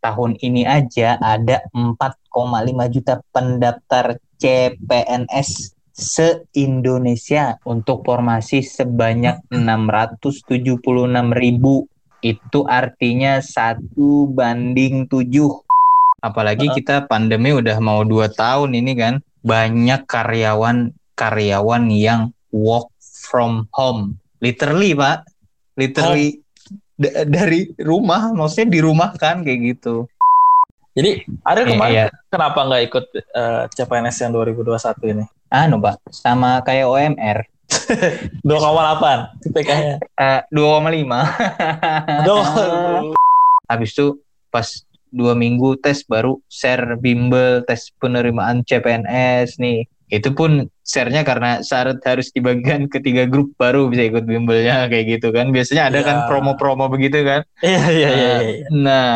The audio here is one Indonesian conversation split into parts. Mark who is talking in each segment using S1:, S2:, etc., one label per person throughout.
S1: tahun ini aja ada 4,5 juta pendaftar CPNS se-Indonesia untuk formasi sebanyak 676 ribu. Itu artinya satu banding tujuh. Apalagi kita pandemi udah mau dua tahun ini kan. Banyak karyawan-karyawan yang work from home. Literally, Pak. Literally dari rumah, maksudnya di rumah kan kayak gitu.
S2: Jadi, ada kemarin iya, iya. kenapa nggak ikut uh, CPNS yang 2021 ini?
S1: anu pak sama kayak OMR
S2: 2,8 IPK-nya
S1: uh, 2,5 habis itu pas dua minggu tes baru share bimbel tes penerimaan CPNS nih itu pun share-nya karena syarat harus dibagikan ke tiga grup baru bisa ikut bimbelnya kayak gitu kan biasanya ada ya. kan promo-promo begitu kan
S2: iya iya iya, nah, iya.
S1: nah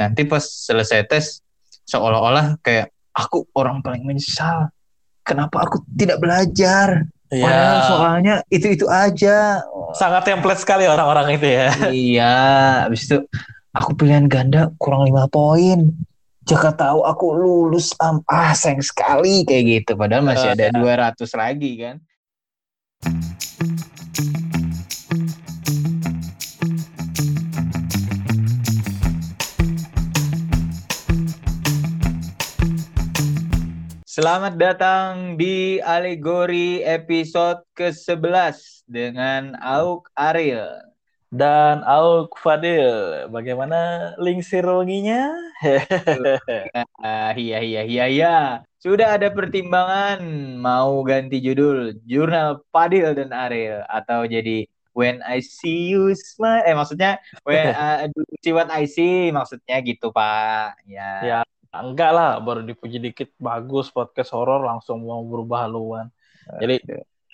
S1: nanti pas selesai tes seolah-olah kayak aku orang paling menyesal kenapa aku tidak belajar? Ya. soalnya itu-itu aja.
S2: Sangat template sekali orang-orang itu ya.
S1: iya, habis itu aku pilihan ganda kurang lima poin. Jika tahu aku lulus, um, ah sayang sekali kayak gitu. Padahal masih ada 200 lagi kan. Selamat datang di Alegori episode ke-11 dengan Auk Ariel
S2: dan Auk Fadil. Bagaimana link sirologinya?
S1: ah, iya iya iya iya. Sudah ada pertimbangan mau ganti judul Jurnal Fadil dan Ariel atau jadi When I See You Smile. Eh maksudnya When uh, See What I See maksudnya gitu Pak. Ya.
S2: Ya enggak lah baru dipuji dikit bagus podcast horor langsung mau berubah haluan jadi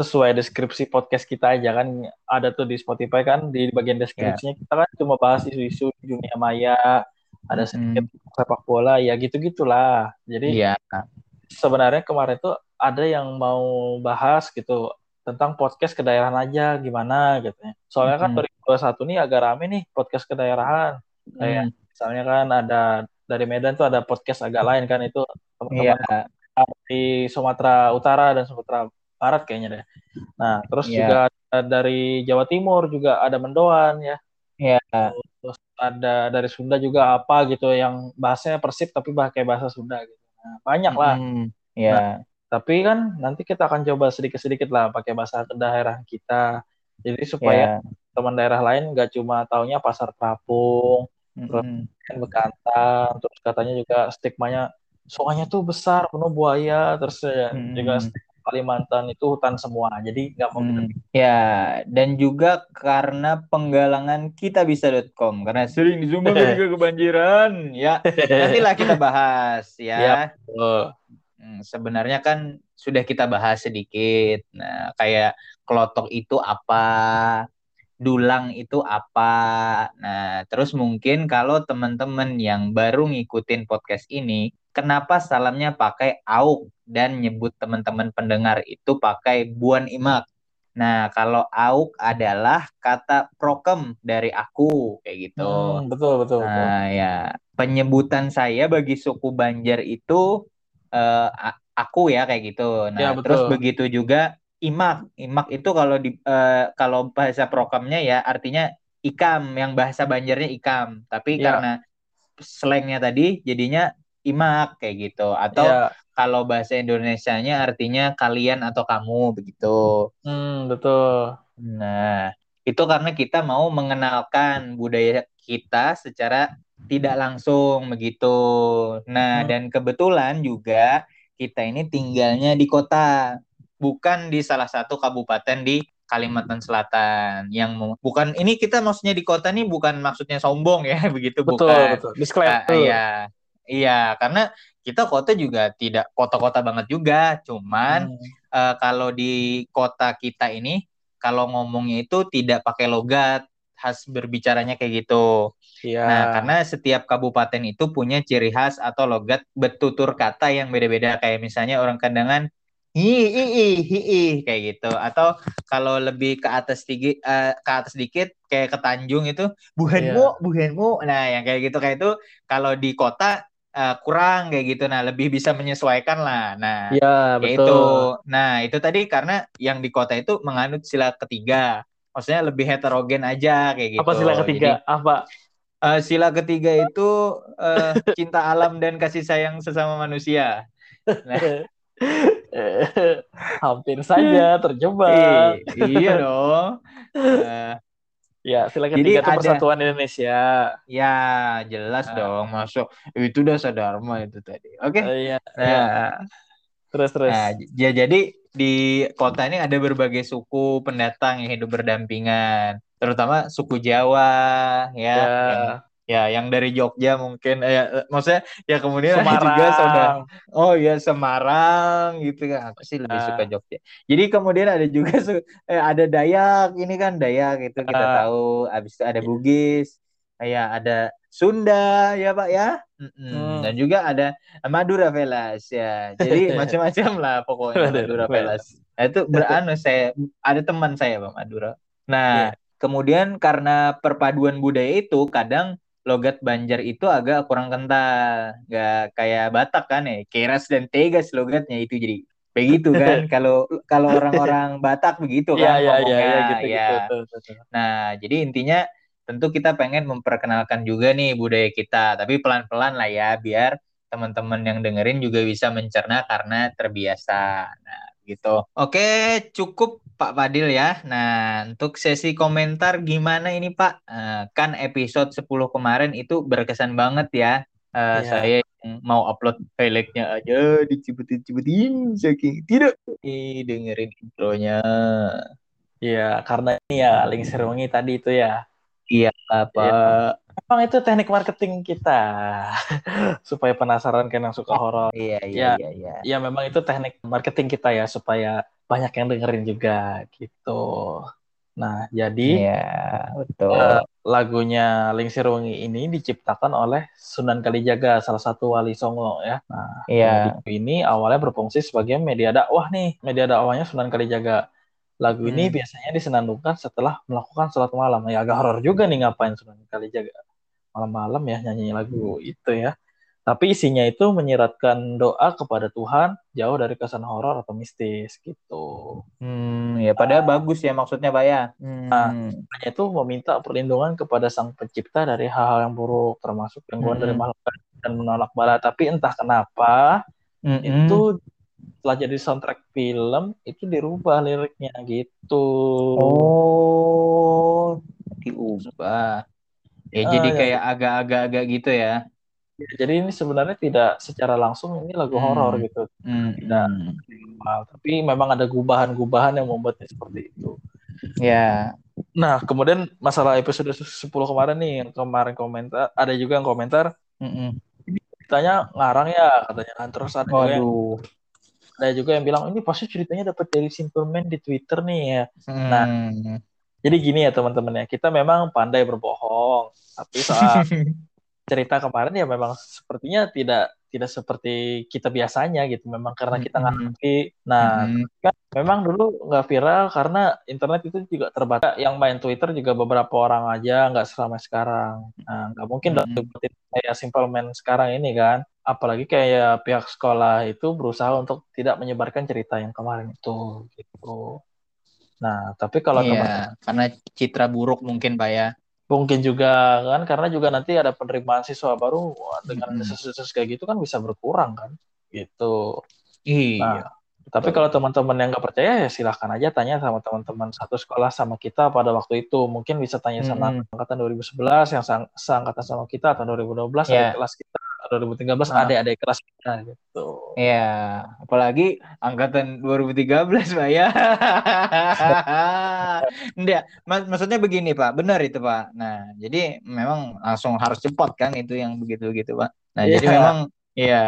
S2: sesuai deskripsi podcast kita aja kan ada tuh di Spotify kan di bagian deskripsinya yeah. kita kan cuma bahas isu-isu dunia maya ada sedikit hmm. sepak bola ya gitu gitulah jadi yeah. sebenarnya kemarin tuh ada yang mau bahas gitu tentang podcast kedaerahan aja gimana gitu ya soalnya kan hmm. kan 2021 nih agak rame nih podcast kedaerahan kayak hmm. misalnya kan ada dari Medan tuh ada podcast agak lain kan itu teman-teman yeah. di Sumatera Utara dan Sumatera Barat kayaknya deh. Nah, terus yeah. juga dari Jawa Timur juga ada Mendoan ya.
S1: Iya. Yeah.
S2: Terus ada dari Sunda juga apa gitu yang bahasanya Persib tapi pakai bahasa Sunda gitu. Nah, banyak lah.
S1: Mm, yeah. Nah,
S2: tapi kan nanti kita akan coba sedikit-sedikit lah pakai bahasa daerah kita. Jadi supaya yeah. teman daerah lain nggak cuma taunya pasar terapung, terus mm-hmm. bekantan terus katanya juga stigmanya soalnya tuh besar penuh buaya terus mm-hmm. juga Kalimantan itu hutan semua jadi nggak mau
S1: hmm. ya dan juga karena penggalangan kita bisa.com karena sering disumbang juga kebanjiran ya nantilah kita bahas ya, ya oh. hmm, sebenarnya kan sudah kita bahas sedikit nah kayak kelotok itu apa dulang itu apa. Nah, terus mungkin kalau teman-teman yang baru ngikutin podcast ini, kenapa salamnya pakai auk dan nyebut teman-teman pendengar itu pakai buan imak. Nah, kalau auk adalah kata prokem dari aku kayak gitu.
S2: Hmm, betul, betul,
S1: nah, betul. ya. Penyebutan saya bagi suku Banjar itu uh, aku ya kayak gitu. Nah, ya, terus begitu juga imak imak itu kalau di uh, kalau bahasa prokamnya ya artinya ikam yang bahasa Banjarnya ikam tapi ya. karena slangnya tadi jadinya imak kayak gitu atau ya. kalau bahasa Indonesianya artinya kalian atau kamu begitu
S2: hmm, betul
S1: nah itu karena kita mau mengenalkan budaya kita secara tidak langsung begitu nah hmm. dan kebetulan juga kita ini tinggalnya di kota bukan di salah satu kabupaten di Kalimantan Selatan yang bukan ini kita maksudnya di kota nih bukan maksudnya sombong ya begitu
S2: betul,
S1: bukan
S2: betul. Disclaimer. Uh,
S1: iya iya karena kita kota juga tidak kota-kota banget juga cuman hmm. uh, kalau di kota kita ini kalau ngomongnya itu tidak pakai logat khas berbicaranya kayak gitu. Iya. Nah, karena setiap kabupaten itu punya ciri khas atau logat bertutur kata yang beda-beda. Kayak misalnya orang Kandangan hi hi hi hi kayak gitu atau kalau lebih ke atas dikit uh, ke atas dikit kayak ke Tanjung itu buhenmu yeah. buhenmu nah yang kayak gitu kayak itu kalau di kota uh, kurang kayak gitu. Nah lebih bisa menyesuaikan lah. Nah
S2: ya, betul.
S1: itu nah itu tadi karena yang di kota itu menganut sila ketiga. Maksudnya lebih heterogen aja kayak gitu.
S2: apa sila ketiga? Jadi, apa
S1: uh, sila ketiga itu uh, cinta alam dan kasih sayang sesama manusia. Nah.
S2: Hampir saja terjebak.
S1: iya dong. Uh,
S2: ya, silakan ketiga itu Persatuan Indonesia.
S1: Ya, jelas uh. dong. Masuk itu udah sadharma itu tadi. Oke. Okay? Uh,
S2: iya, nah, iya. Terus terus.
S1: Nah, ya, jadi di kota ini ada berbagai suku pendatang yang hidup berdampingan, terutama suku Jawa ya, ya. yang ya yang dari Jogja mungkin. Eh, ya, maksudnya ya kemudian Semarang. juga saudara oh ya Semarang gitu kan. Aku sih lebih uh. suka Jogja. Jadi kemudian ada juga eh, ada Dayak ini kan Dayak itu kita uh. tahu. Habis itu ada Bugis ya ada Sunda ya Pak ya? Hmm. dan juga ada Madura Velas ya. Jadi macam-macam lah pokoknya Madura Velas. Nah, itu beranu saya ada teman saya Pak Madura. Nah yeah. kemudian karena perpaduan budaya itu kadang logat Banjar itu agak kurang kental, nggak kayak Batak kan ya, keras dan tegas logatnya itu. Jadi begitu kan. Kalau kalau orang-orang Batak begitu iya, kan
S2: ya, ngomongnya. ya, ya, gitu,
S1: ya. Gitu, Nah jadi intinya tentu kita pengen memperkenalkan juga nih budaya kita, tapi pelan-pelan lah ya biar teman-teman yang dengerin juga bisa mencerna karena terbiasa. Nah gitu. Oke, cukup Pak Fadil ya. Nah, untuk sesi komentar gimana ini Pak? Uh, kan episode 10 kemarin itu berkesan banget ya. Uh, yeah. Saya mau upload highlightnya aja dicibet-cibetin saking tidak Ih, dengerin intronya.
S2: Iya, karena ini ya Ling Serwangi tadi itu ya.
S1: Iya, apa? Ya.
S2: Emang itu teknik marketing kita supaya penasaran kan yang suka horor.
S1: Iya, iya, ya, iya, iya.
S2: Ya memang itu teknik marketing kita ya supaya banyak yang dengerin juga gitu. Nah, jadi
S1: Iya, betul.
S2: Uh, lagunya Ling Sirwangi ini diciptakan oleh Sunan Kalijaga, salah satu wali Songo ya. Nah,
S1: iya.
S2: ini awalnya berfungsi sebagai media dakwah nih. Media dakwahnya Sunan Kalijaga. Lagu hmm. ini biasanya disenandungkan setelah melakukan sholat malam. Ya agak horor juga nih ngapain Sunan Kalijaga malam-malam ya nyanyi lagu itu ya. Tapi isinya itu menyiratkan doa kepada Tuhan jauh dari kesan horor atau mistis gitu.
S1: Hmm, ya padahal nah, bagus ya maksudnya Pak ya.
S2: Nah, hmm. Nah, itu meminta perlindungan kepada Sang Pencipta dari hal-hal yang buruk termasuk gangguan hmm. dari makhluk dan menolak bala. Tapi entah kenapa hmm. itu setelah jadi soundtrack film itu dirubah liriknya gitu.
S1: Oh, diubah. Ya uh, jadi ya. kayak agak-agak-agak gitu ya.
S2: ya. Jadi ini sebenarnya tidak secara langsung ini lagu hmm. horor gitu.
S1: Hmm.
S2: Tidak hmm. tapi memang ada gubahan-gubahan yang membuatnya seperti itu.
S1: Ya.
S2: Nah, kemudian masalah episode 10 kemarin nih yang kemarin komentar ada juga yang komentar
S1: mm -mm.
S2: ini ceritanya ngarang ya katanya kan terus ada
S1: Waduh. yang
S2: ada juga yang bilang ini pasti ceritanya dapat dari Simple Man di Twitter nih ya. Hmm. Nah, jadi gini ya teman-teman ya, kita memang pandai berbohong, tapi soal cerita kemarin ya memang sepertinya tidak tidak seperti kita biasanya gitu memang karena kita nggak ngerti nah mm-hmm. kan memang dulu nggak viral karena internet itu juga terbatas yang main Twitter juga beberapa orang aja nggak selama sekarang nah nggak mungkin mm-hmm. kayak simple man sekarang ini kan apalagi kayak pihak sekolah itu berusaha untuk tidak menyebarkan cerita yang kemarin itu gitu. Nah tapi kalau
S1: iya, karena citra buruk mungkin pak ya.
S2: Mungkin juga kan karena juga nanti ada penerimaan siswa baru dengan desas-desus kayak gitu kan bisa berkurang kan gitu.
S1: Iya. Nah,
S2: tapi kalau teman-teman yang nggak percaya ya silahkan aja tanya sama teman-teman satu sekolah sama kita pada waktu itu. Mungkin bisa tanya sama hmm. angkatan 2011 yang seangkatan sama kita atau 2012 yeah. kelas kita 2013 nah. ada ada kelas kita gitu.
S1: Iya, apalagi angkatan 2013 Pak ya. Enggak, mak maksudnya begini Pak, benar itu Pak. Nah, jadi memang langsung harus cepat kan itu yang begitu-begitu Pak. Nah, yeah. jadi memang ya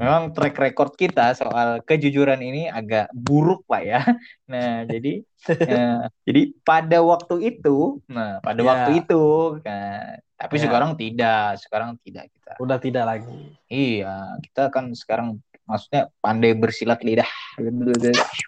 S1: memang track record kita soal kejujuran ini agak buruk pak ya. Nah jadi eh, jadi pada waktu itu, nah pada yeah. waktu itu, kan, tapi yeah. sekarang tidak, sekarang tidak kita.
S2: Udah tidak lagi.
S1: Iya, kita kan sekarang maksudnya pandai bersilat lidah.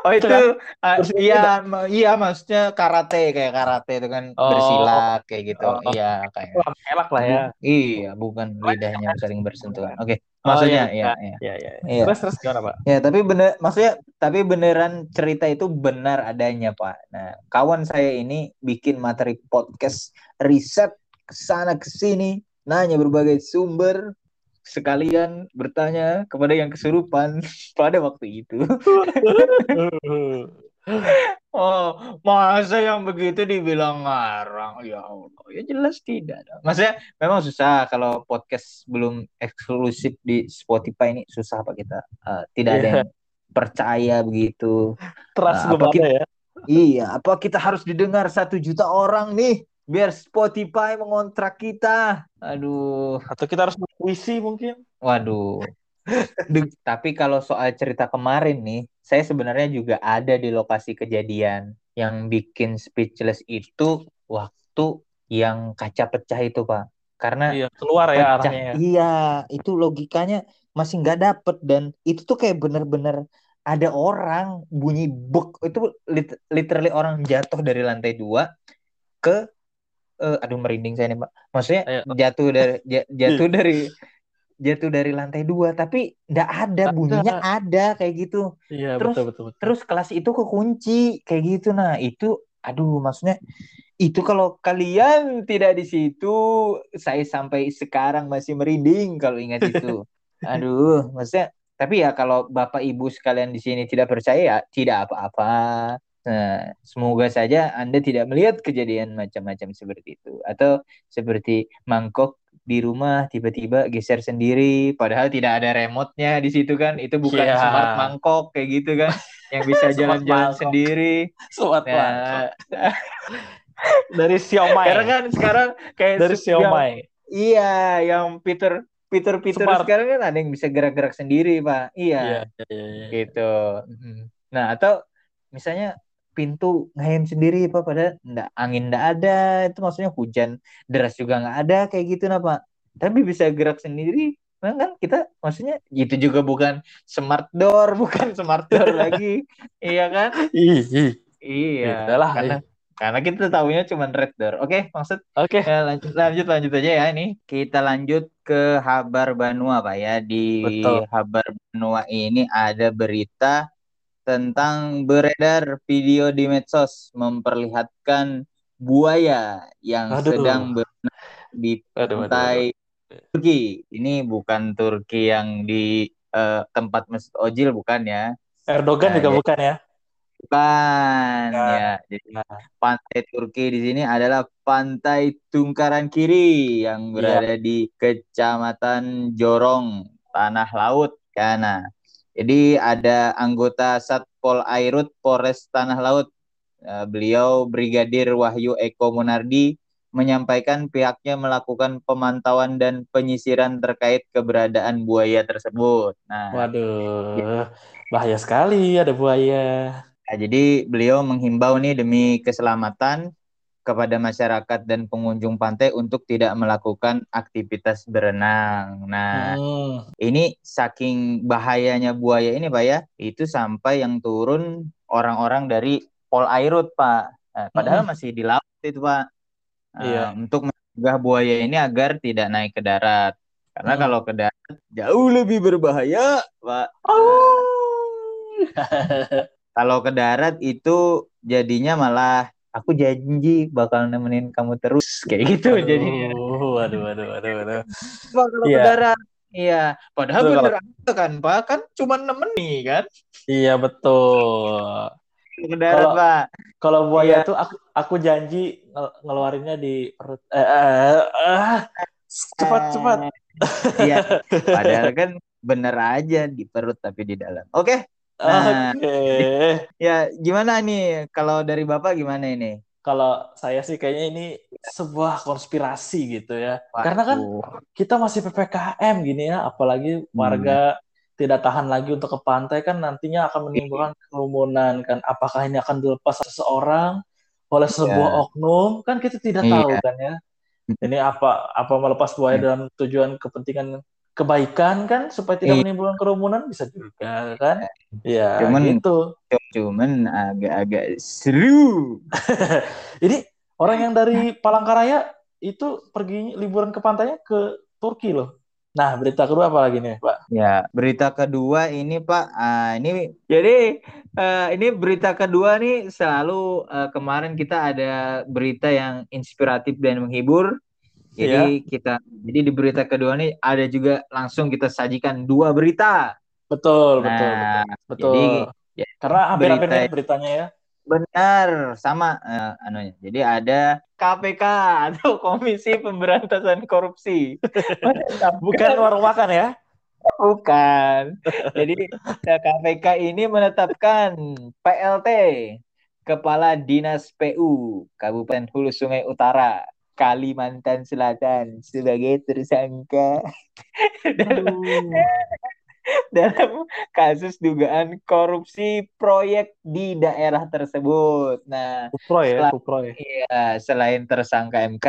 S1: Oh itu uh, iya iya maksudnya karate kayak karate itu kan oh, bersilat kayak gitu. Oh, iya kayak.
S2: Elak lah ya.
S1: Iya, bukan lidahnya saling bersentuhan. Oke. Okay. Maksudnya oh, iya, iya,
S2: iya. Iya, iya. Terus terus gimana, Pak?
S1: Ya, tapi bener maksudnya tapi beneran cerita itu benar adanya, Pak. Nah, kawan saya ini bikin materi podcast riset ke sana ke sini, nanya berbagai sumber sekalian bertanya kepada yang kesurupan pada waktu itu. oh, masa yang begitu dibilang ngarang? Ya Allah, ya jelas tidak. Maksudnya memang susah kalau podcast belum eksklusif di Spotify ini susah Pak kita. Uh, tidak yeah. ada yang percaya begitu.
S2: Trust uh, apa kita, ya.
S1: Iya, apa kita harus didengar satu juta orang nih? biar Spotify mengontrak kita. Aduh.
S2: Atau kita harus puisi mungkin.
S1: Waduh. Tapi kalau soal cerita kemarin nih, saya sebenarnya juga ada di lokasi kejadian. Yang bikin speechless itu waktu yang kaca pecah itu, Pak. Karena
S2: iya, keluar ya pecah, arahnya. Ya.
S1: Iya, itu logikanya masih nggak dapet dan itu tuh kayak bener-bener ada orang bunyi buk itu literally orang jatuh dari lantai dua ke uh, aduh merinding saya nih pak maksudnya Ayo. jatuh dari jatuh dari jatuh dari lantai dua tapi nggak ada bunyinya ada. kayak gitu.
S2: Iya,
S1: terus
S2: betul, betul, betul.
S1: terus kelas itu kekunci kayak gitu. Nah itu aduh maksudnya itu kalau kalian tidak di situ saya sampai sekarang masih merinding kalau ingat itu. Aduh maksudnya tapi ya kalau bapak ibu sekalian di sini tidak percaya ya tidak apa-apa. Nah, semoga saja Anda tidak melihat kejadian macam-macam seperti itu. Atau seperti mangkok di rumah tiba-tiba geser sendiri padahal tidak ada remote-nya di situ kan. Itu bukan yeah. smart mangkok kayak gitu kan yang bisa jalan-jalan sendiri.
S2: Smart nah, dari Xiaomi
S1: karena kan sekarang kayak
S2: dari Xiaomi
S1: iya yang Peter Peter Peter smart. sekarang kan ada yang bisa gerak-gerak sendiri pak. Iya. Yeah, yeah, yeah. gitu. Nah atau misalnya pintu ngayem sendiri pak. Pada ndak angin ndak ada. Itu maksudnya hujan deras juga nggak ada kayak gitu nah pak. Tapi bisa gerak sendiri nah, kan kita maksudnya itu juga bukan smart door bukan smart door lagi. Iya kan?
S2: Iya
S1: iya. Lah karena karena kita tahunya cuma red door. Oke maksud?
S2: Oke. Okay.
S1: ya, lanjut lanjut lanjut aja ya ini. Kita lanjut ke Habar Banua pak ya. Di Betul. Habar Banua ini ada berita tentang beredar video di medsos memperlihatkan buaya yang aduh. sedang berenang di pantai Turki. Ini bukan Turki yang di uh, tempat Mesut Ojil bukan ya?
S2: Erdogan nah, juga ya. bukan ya?
S1: Bukan ya. ya. Jadi ya. pantai Turki di sini adalah pantai Tungkaran Kiri yang berada ya. di Kecamatan Jorong, Tanah Laut, Kana. Jadi ada anggota Satpol Airut Polres Tanah Laut. Uh, beliau Brigadir Wahyu Eko Munardi menyampaikan pihaknya melakukan pemantauan dan penyisiran terkait keberadaan buaya tersebut.
S2: Nah, waduh, bahaya sekali ada buaya.
S1: Nah, jadi beliau menghimbau nih demi keselamatan kepada masyarakat dan pengunjung pantai untuk tidak melakukan aktivitas berenang. Nah, hmm. ini saking bahayanya buaya ini, Pak ya, itu sampai yang turun orang-orang dari Pol Airut, Pak. Nah, padahal hmm. masih di laut itu, Pak. Nah, iya. Untuk mencegah buaya ini agar tidak naik ke darat. Karena hmm. kalau ke darat jauh lebih berbahaya, Pak. Oh. kalau ke darat itu jadinya malah aku janji bakal nemenin kamu terus kayak gitu
S2: aduh,
S1: jadinya.
S2: Waduh, waduh, waduh, waduh.
S1: Kalau yeah. udara, iya. Padahal betul, bener kalau... kan, Pak, kan cuma nemeni kan?
S2: Iya betul.
S1: Udara, Pak.
S2: Kalau buaya iya. tuh aku aku janji ngel ngeluarinnya di perut. Eh, eh, eh, cepat, cepat.
S1: Iya. Padahal kan bener aja di perut tapi di dalam. Oke. Okay.
S2: Nah, Oke. Okay.
S1: Ya, gimana nih kalau dari Bapak gimana ini?
S2: Kalau saya sih kayaknya ini sebuah konspirasi gitu ya. Waduh. Karena kan kita masih PPKM gini ya, apalagi warga hmm. tidak tahan lagi untuk ke pantai kan nantinya akan menimbulkan kerumunan kan. Apakah ini akan dilepas seseorang oleh sebuah yeah. oknum? Kan kita tidak yeah. tahu kan ya. Ini apa apa melepas buaya yeah. dalam tujuan kepentingan kebaikan kan supaya tidak iya. menimbulkan kerumunan bisa juga kan ya cuman itu
S1: cuman agak-agak seru
S2: ini orang yang dari Palangkaraya itu pergi liburan ke pantainya ke Turki loh Nah, berita kedua apa lagi nih, Pak?
S1: Ya, berita kedua ini, Pak. Uh, ini jadi uh, ini berita kedua nih selalu uh, kemarin kita ada berita yang inspiratif dan menghibur. Jadi ya. kita jadi di berita kedua nih ada juga langsung kita sajikan dua berita.
S2: Betul, nah, betul, betul. Betul. Jadi ya, karena hampir-hampir berita, beritanya ya.
S1: Benar, sama uh, anunya. Jadi ada KPK atau Komisi Pemberantasan Korupsi.
S2: Bukan warung makan ya?
S1: Bukan. Jadi KPK ini menetapkan PLT Kepala Dinas PU Kabupaten Hulu Sungai Utara Kalimantan Selatan sebagai tersangka dalam kasus dugaan korupsi proyek di daerah tersebut. Nah,
S2: Kupro ya, setelah, Kupro ya.
S1: Iya, selain tersangka MK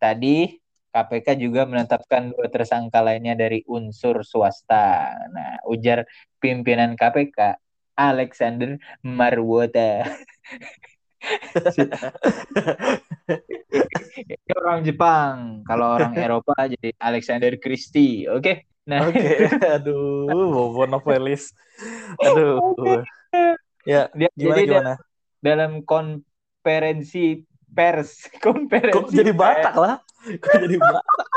S1: tadi KPK juga menetapkan dua tersangka lainnya dari unsur swasta. Nah, ujar pimpinan KPK Alexander Marwota. Ini orang Jepang, kalau orang Eropa jadi Alexander Christie, oke? Okay?
S2: Nah, oke, okay. aduh, bobo novelis, aduh, ya,
S1: dia, gimana jadi gimana? Dalam konferensi pers, konferensi
S2: Kok jadi Batak lah, kok jadi Batak.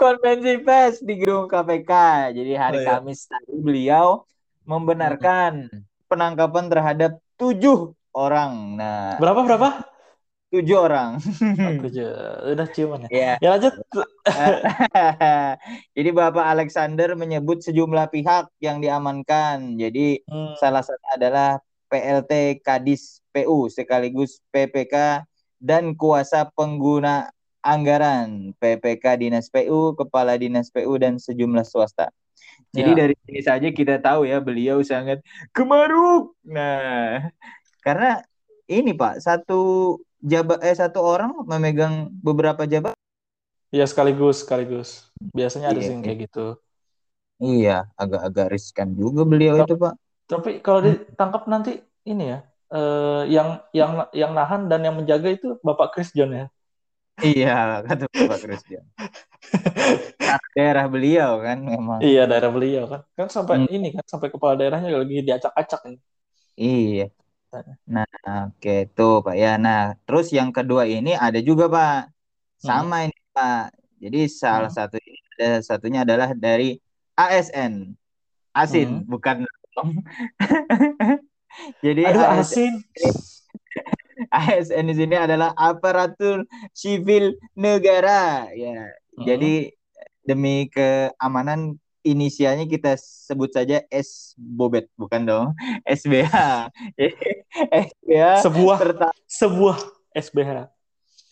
S1: konferensi pers di gedung KPK. Jadi hari oh, iya. Kamis tadi beliau membenarkan penangkapan terhadap tujuh orang. Nah,
S2: berapa berapa?
S1: Tujuh orang.
S2: Oh, tujuh, udah ciuman ya. Ya, ya lanjut.
S1: Jadi Bapak Alexander menyebut sejumlah pihak yang diamankan. Jadi hmm. salah satu adalah PLT Kadis PU sekaligus PPK dan kuasa pengguna anggaran PPK Dinas PU, Kepala Dinas PU dan sejumlah swasta. Jadi ya. dari sini saja kita tahu ya beliau sangat kemaruk. Nah, karena ini Pak, satu jabat eh satu orang memegang beberapa jabat
S2: Iya sekaligus sekaligus. Biasanya ada iya, sih kayak gitu.
S1: Iya, agak-agak riskan juga beliau tapi, itu pak.
S2: Tapi kalau ditangkap nanti ini ya, eh, yang yang yang nahan dan yang menjaga itu Bapak Chris John ya.
S1: Iya, kata Bapak Chris John. daerah beliau kan memang.
S2: Iya daerah beliau kan, kan sampai hmm. ini kan sampai kepala daerahnya lagi diacak-acak ini.
S1: Iya. Nah, oke tuh Pak ya. Nah, terus yang kedua ini ada juga Pak. Sama hmm. ini Pak. Jadi salah hmm. satu ada satunya adalah dari ASN. Asin, hmm. bukan
S2: Jadi Aduh, ASN.
S1: ASN di sini adalah aparatur sipil negara ya. Hmm. Jadi demi keamanan inisialnya kita sebut saja S Bobet, bukan dong? SBH.
S2: SBH sebuah sebuah SBH.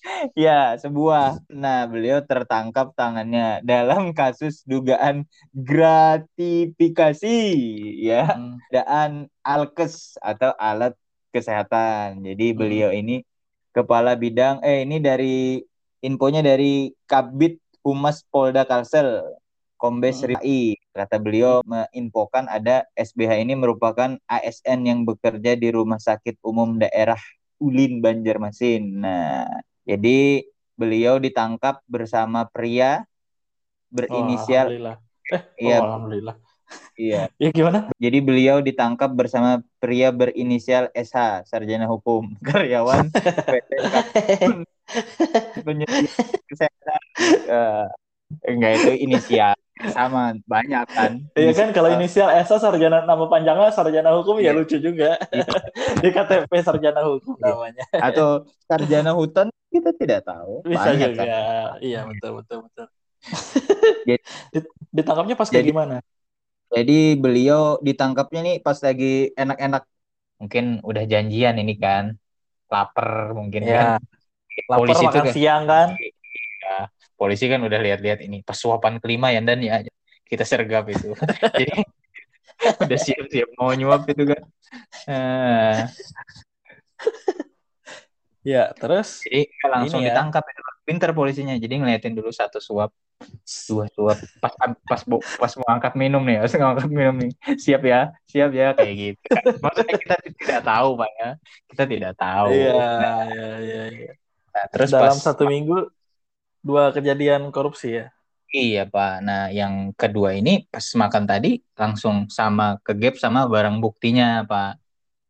S1: Ya, sebuah. Nah, beliau tertangkap tangannya dalam kasus dugaan gratifikasi ya, hmm. dugaan alkes atau alat kesehatan. Jadi hmm. beliau ini kepala bidang eh ini dari infonya dari Kabit Humas Polda Kalsel Kombes hmm. Rai. Kata beliau menginfokan ada SBH ini merupakan ASN yang bekerja di Rumah Sakit Umum Daerah Ulin Banjarmasin. Nah, jadi beliau ditangkap bersama pria berinisial
S2: oh, alhamdulillah. Eh, iya, oh, alhamdulillah.
S1: Iya.
S2: ya gimana?
S1: Jadi beliau ditangkap bersama pria berinisial SH, sarjana hukum, karyawan PT penyedia kesehatan. Uh, enggak itu inisial sama banyak kan.
S2: Iya kan kalau inisial Esa sarjana nama panjangnya sarjana hukum ya iya. lucu juga. Iya. di KTP sarjana hukum iya. namanya.
S1: Atau sarjana hutan kita tidak tahu.
S2: Bisa banyak, juga. kan? iya betul betul betul. Jadi, ditangkapnya pas kayak gimana?
S1: jadi beliau ditangkapnya nih pas lagi enak-enak. Mungkin udah janjian ini kan. Lapar mungkin ya. kan.
S2: Lapar makan kan, siang kan.
S1: Ya, polisi kan udah lihat-lihat ini pesuapan kelima ya dan ya kita sergap itu jadi udah siap-siap mau nyuap itu kan uh.
S2: ya terus
S1: jadi langsung ya. ditangkap itu pinter polisinya jadi ngeliatin dulu satu suap suap-suap pas pas pas mau angkat minum nih, harus angkat minum nih. Siap ya, siap ya kayak gitu. Maksudnya kita tidak tahu, Pak ya. Kita tidak tahu.
S2: Iya, nah, iya, iya, iya. Nah, terus dalam pas, satu minggu dua kejadian korupsi ya.
S1: Iya Pak. Nah yang kedua ini pas makan tadi langsung sama ke gap sama barang buktinya Pak.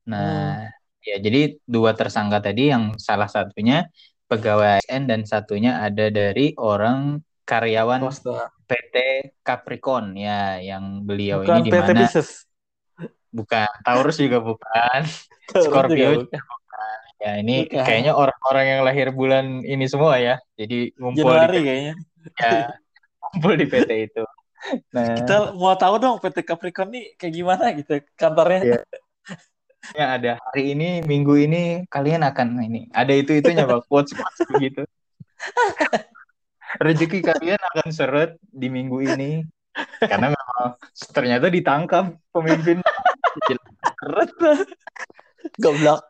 S1: Nah hmm. ya jadi dua tersangka tadi yang salah satunya pegawai ASN dan satunya ada dari orang karyawan Costa. PT Capricorn ya yang beliau bukan ini di mana? Bukan Taurus juga bukan. Scorpio juga bukan. Ya ini bukan. kayaknya orang-orang yang lahir bulan ini semua ya. Jadi ngumpul
S2: Januari di kayaknya.
S1: Ya, kumpul di PT itu.
S2: Nah, kita mau tahu dong PT Capricorn nih kayak gimana gitu kantornya.
S1: Ya. ya ada hari ini minggu ini kalian akan ini ada itu pak quotes quotes begitu. Rezeki kalian akan seret di minggu ini karena memang ternyata ditangkap pemimpin
S2: seret goblok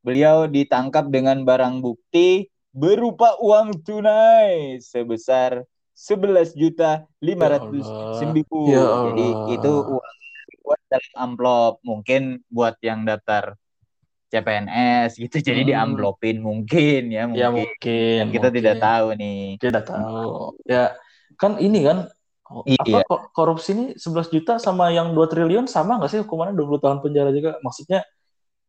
S1: beliau ditangkap dengan barang bukti berupa uang tunai sebesar 11 juta 500 ribu. Ya Jadi itu uang buat dalam amplop mungkin buat yang daftar CPNS gitu jadi hmm. diamplopin mungkin ya
S2: mungkin. Ya mungkin.
S1: kita
S2: mungkin.
S1: tidak tahu nih.
S2: Tidak tahu. Ya kan ini kan iya. apa korupsi ini 11 juta sama yang 2 triliun sama nggak sih hukumannya 20 tahun penjara juga? Maksudnya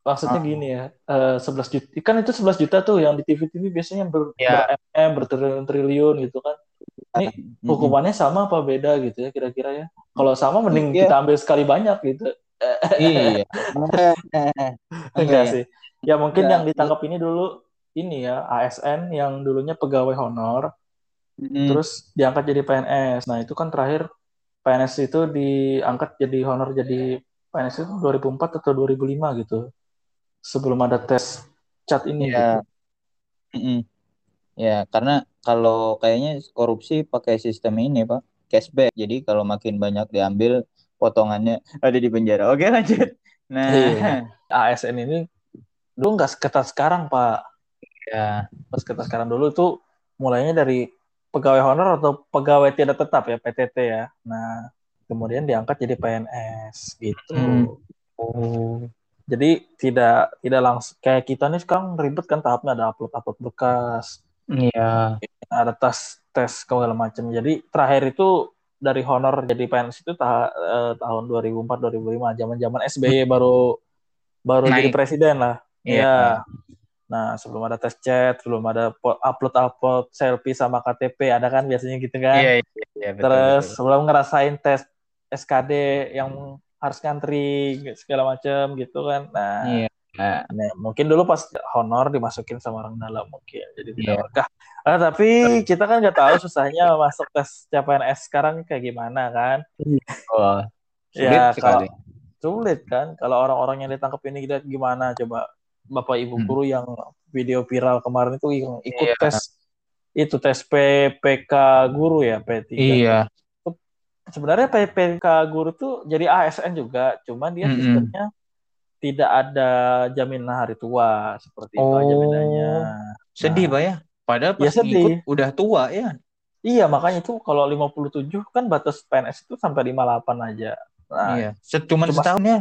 S2: maksudnya oh. gini ya uh, eh, 11 juta kan itu 11 juta tuh yang di TV-TV biasanya ber, yeah. ber bertriliun-triliun gitu kan ini hukumannya sama apa beda gitu ya kira-kira ya kalau sama mending yeah. kita ambil sekali banyak gitu
S1: iya
S2: enggak sih ya mungkin ya, yang ditangkap ini dulu ini ya ASN yang dulunya pegawai honor mm. terus diangkat jadi PNS nah itu kan terakhir PNS itu diangkat jadi honor jadi PNS itu 2004 atau 2005 gitu sebelum ada tes chat ini
S1: ya. Gitu. Mm -mm. Ya, karena kalau kayaknya korupsi pakai sistem ini, Pak. Cashback. Jadi kalau makin banyak diambil, potongannya ada di penjara. Oke, lanjut. Nah,
S2: iya. ASN ini dulu nggak seketat sekarang, Pak.
S1: Ya.
S2: Pas ketat sekarang dulu tuh mulainya dari pegawai honor atau pegawai tidak tetap ya, PTT ya. Nah, kemudian diangkat jadi PNS gitu. Hmm.
S1: Oh.
S2: Jadi tidak tidak langsung kayak kita nih sekarang ribet kan tahapnya ada upload upload bekas.
S1: Iya.
S2: Ada tes tes segala macam. Jadi terakhir itu dari honor jadi PNS itu ta eh, tahun 2004 2005 zaman-zaman SBY baru baru Naik. jadi presiden lah. Iya. Ya. Nah, sebelum ada tes chat, sebelum ada upload-upload selfie sama KTP, ada kan biasanya gitu kan.
S1: Iya, iya, iya
S2: betul, Terus betul. sebelum ngerasain tes SKD yang harus ngantri segala macam gitu kan nah
S1: iya. Nah,
S2: mungkin dulu pas honor dimasukin sama orang dalam mungkin jadi tidak yeah. berkah. Ah, tapi kita kan nggak tahu susahnya masuk tes CPNS sekarang kayak gimana kan?
S1: Oh,
S2: sulit ya kalau sulit kan kalau orang-orang yang ditangkap ini kita gimana coba bapak ibu hmm. guru yang video viral kemarin itu yang ikut yeah. tes itu tes PPK guru ya P3
S1: iya
S2: sebenarnya PPK guru tuh jadi ASN juga, cuman dia mm -hmm. sistemnya tidak ada jaminan hari tua seperti oh, itu jaminannya.
S1: Sedih, nah, Pak ya. Padahal pas ya sedih. ikut udah tua ya.
S2: Iya, makanya itu kalau 57 kan batas PNS itu sampai 58 aja.
S1: Nah, iya. Cuma setahun ya.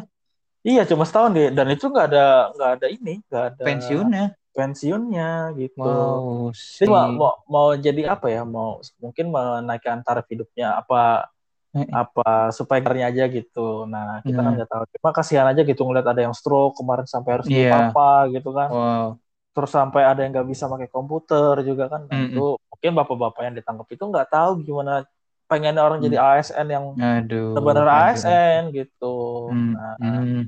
S2: Iya, cuma setahun deh. Dan itu nggak ada nggak ada ini, nggak ada
S1: pensiunnya.
S2: Pensiunnya gitu.
S1: Wow,
S2: Jadi mau, mau mau jadi apa ya? Mau mungkin menaikkan tarif hidupnya apa apa supaya karirnya aja gitu. Nah kita kan hmm. kan nggak tahu. Cuma kasihan aja gitu ngeliat ada yang stroke kemarin sampai harus yeah. apa gitu kan.
S1: Wow.
S2: Terus sampai ada yang nggak bisa pakai komputer juga kan. Nah, mm itu mungkin bapak-bapak yang ditangkap itu nggak tahu gimana pengen orang jadi mm. ASN yang sebenarnya ASN gitu. Mm. Nah, mm.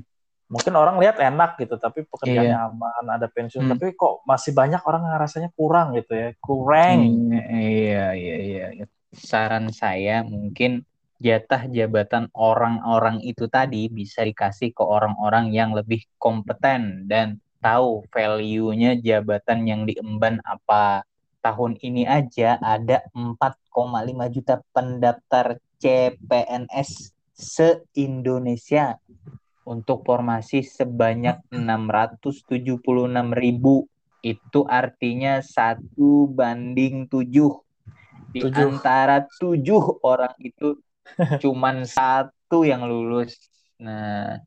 S2: mungkin orang lihat enak gitu, tapi pekerjaannya yeah. aman, ada pensiun, mm. tapi kok masih banyak orang yang rasanya kurang gitu ya, kurang.
S1: Mm, iya iya iya. Saran saya mungkin jatah jabatan orang-orang itu tadi bisa dikasih ke orang-orang yang lebih kompeten dan tahu value-nya jabatan yang diemban apa. Tahun ini aja ada 4,5 juta pendaftar CPNS se-Indonesia untuk formasi sebanyak 676 ribu. Itu artinya satu banding tujuh di tujuh. antara tujuh orang itu cuman satu yang lulus. Nah,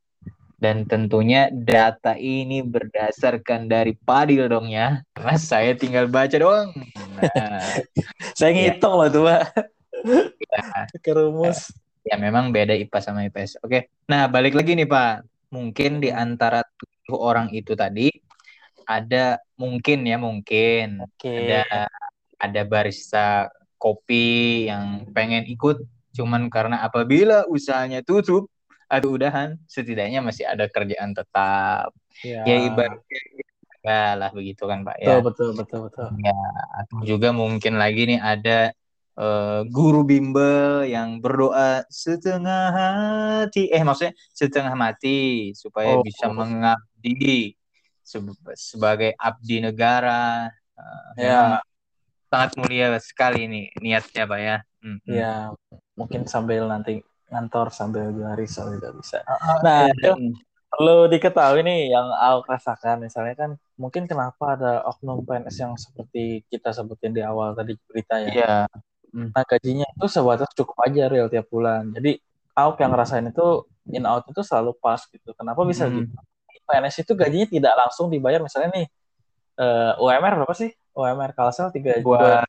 S1: dan tentunya data ini berdasarkan dari Padil dong ya. Karena saya tinggal baca doang. Nah,
S2: saya ya. ngitung ya. loh tuh, Pak. Ya. Kerumus.
S1: Ya, ya, memang beda IPA sama IPS. Oke. Nah, balik lagi nih, Pak. Mungkin di antara tujuh orang itu tadi ada mungkin ya, mungkin okay. ada ada barista kopi yang pengen ikut cuman karena apabila usahanya tutup atau udahan. Setidaknya masih ada kerjaan tetap. Ya, ya ibaratnya ya lah begitu kan pak
S2: ya. Betul betul betul
S1: ya atau juga mungkin lagi nih ada uh, guru bimbel yang berdoa setengah hati. Eh maksudnya setengah mati supaya oh. bisa mengabdi se sebagai abdi negara. Uh, ya sangat mulia sekali ini niatnya pak ya.
S2: Hmm. ya mungkin sambil nanti ngantor sambil risau juga bisa. Uh, nah ya, perlu diketahui nih yang aku rasakan. Misalnya kan mungkin kenapa ada oknum PNS yang seperti kita sebutin di awal tadi berita ya
S1: yeah.
S2: Hmm. nah gajinya itu sebatas cukup aja real tiap bulan. Jadi aku yang ngerasain itu in out itu selalu pas gitu. Kenapa bisa hmm. gitu? PNS itu gajinya tidak langsung dibayar. Misalnya nih uh, UMR berapa sih? UMR Kalsel tiga
S1: dua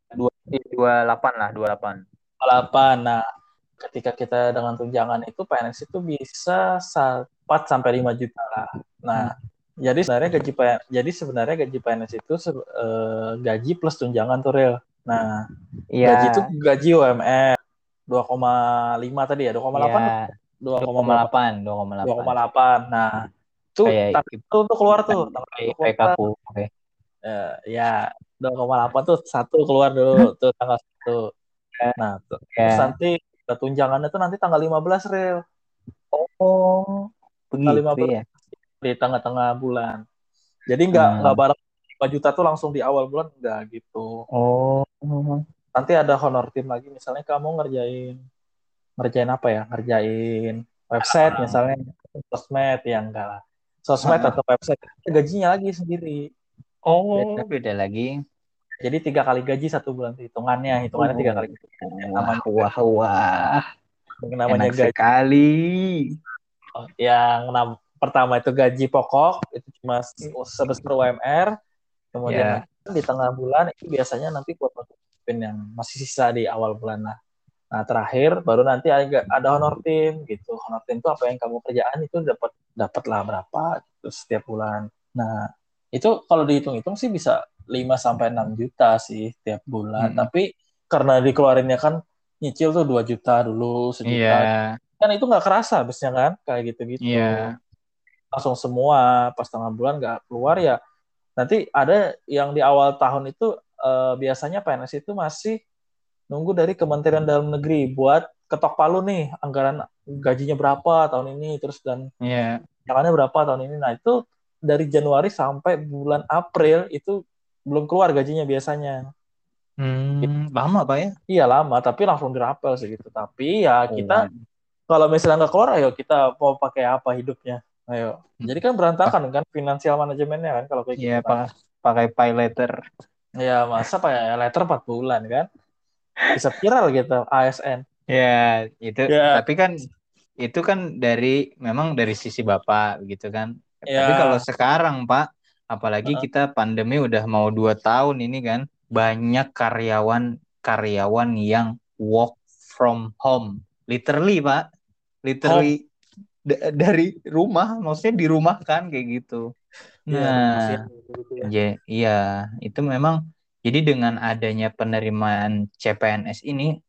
S1: dua delapan lah dua delapan.
S2: Delapan. Nah ketika kita dengan tunjangan itu PNS itu bisa 4 sampai lima juta lah nah hmm. jadi sebenarnya gaji PNS, jadi sebenarnya gaji PNS itu uh, gaji plus tunjangan tuh real nah yeah. gaji itu gaji UMR 2,5 tadi ya 2,8 yeah. 2,8 2,8 2,8 nah itu itu tuh keluar tuh
S1: PKP oke okay.
S2: uh, ya 2,8 tuh satu keluar dulu tuh tanggal satu. Nah, tuh. Yeah. terus nanti tunjangannya tuh nanti tanggal 15 real.
S1: Oh,
S2: begitu 15 ya. Di tengah-tengah bulan. Jadi nggak hmm. nggak bareng 5 juta tuh langsung di awal bulan enggak gitu.
S1: Oh.
S2: Nanti ada honor tim lagi misalnya kamu ngerjain ngerjain apa ya? Ngerjain website ah. misalnya sosmed ya enggak lah. Sosmed ah. atau website gajinya lagi sendiri.
S1: Oh, beda, beda lagi.
S2: Jadi tiga kali gaji satu bulan hitungannya, hitungannya tiga kali.
S1: Wah, wah, wah. Namanya Enak gaji. sekali.
S2: Oh, yang pertama itu gaji pokok itu cuma sebesar UMR. Kemudian yeah. di tengah bulan itu biasanya nanti buat yang masih sisa di awal bulan lah. Nah terakhir baru nanti ada, ada honor tim gitu. Honor tim itu apa yang kamu kerjaan itu dapat dapatlah berapa gitu setiap bulan. Nah itu kalau dihitung-hitung sih bisa 5 sampai 6 juta sih tiap bulan. Hmm. Tapi karena dikeluarinnya kan nyicil tuh 2 juta dulu, sejuta. Yeah. Kan itu nggak kerasa habisnya kan kayak gitu-gitu.
S1: Yeah.
S2: Langsung semua pas tengah bulan nggak keluar ya. Nanti ada yang di awal tahun itu uh, biasanya PNS itu masih nunggu dari Kementerian Dalam Negeri buat ketok palu nih anggaran gajinya berapa tahun ini terus dan
S1: yeah.
S2: jangannya berapa tahun ini. Nah, itu dari Januari sampai bulan April itu belum keluar gajinya biasanya.
S1: Hmm, lama pak ya?
S2: Iya lama, tapi langsung dirapel sih gitu. Tapi ya oh, kita kalau misalnya nggak keluar, ayo kita mau pakai apa hidupnya? Ayo. Hmm. Jadi kan berantakan kan finansial manajemennya kan kalau kayak
S1: Iya gitu, pak, pakai pay letter.
S2: Iya masa pakai letter 4 bulan kan? Bisa viral gitu ASN.
S1: Ya itu. Ya. Tapi kan itu kan dari memang dari sisi bapak gitu kan Ya. Tapi kalau sekarang Pak, apalagi uh. kita pandemi udah mau dua tahun ini kan, banyak karyawan karyawan yang work from home, literally Pak, literally oh. dari rumah, maksudnya di rumah kan kayak gitu. Iya, nah, ya, ya, iya itu memang jadi dengan adanya penerimaan CPNS ini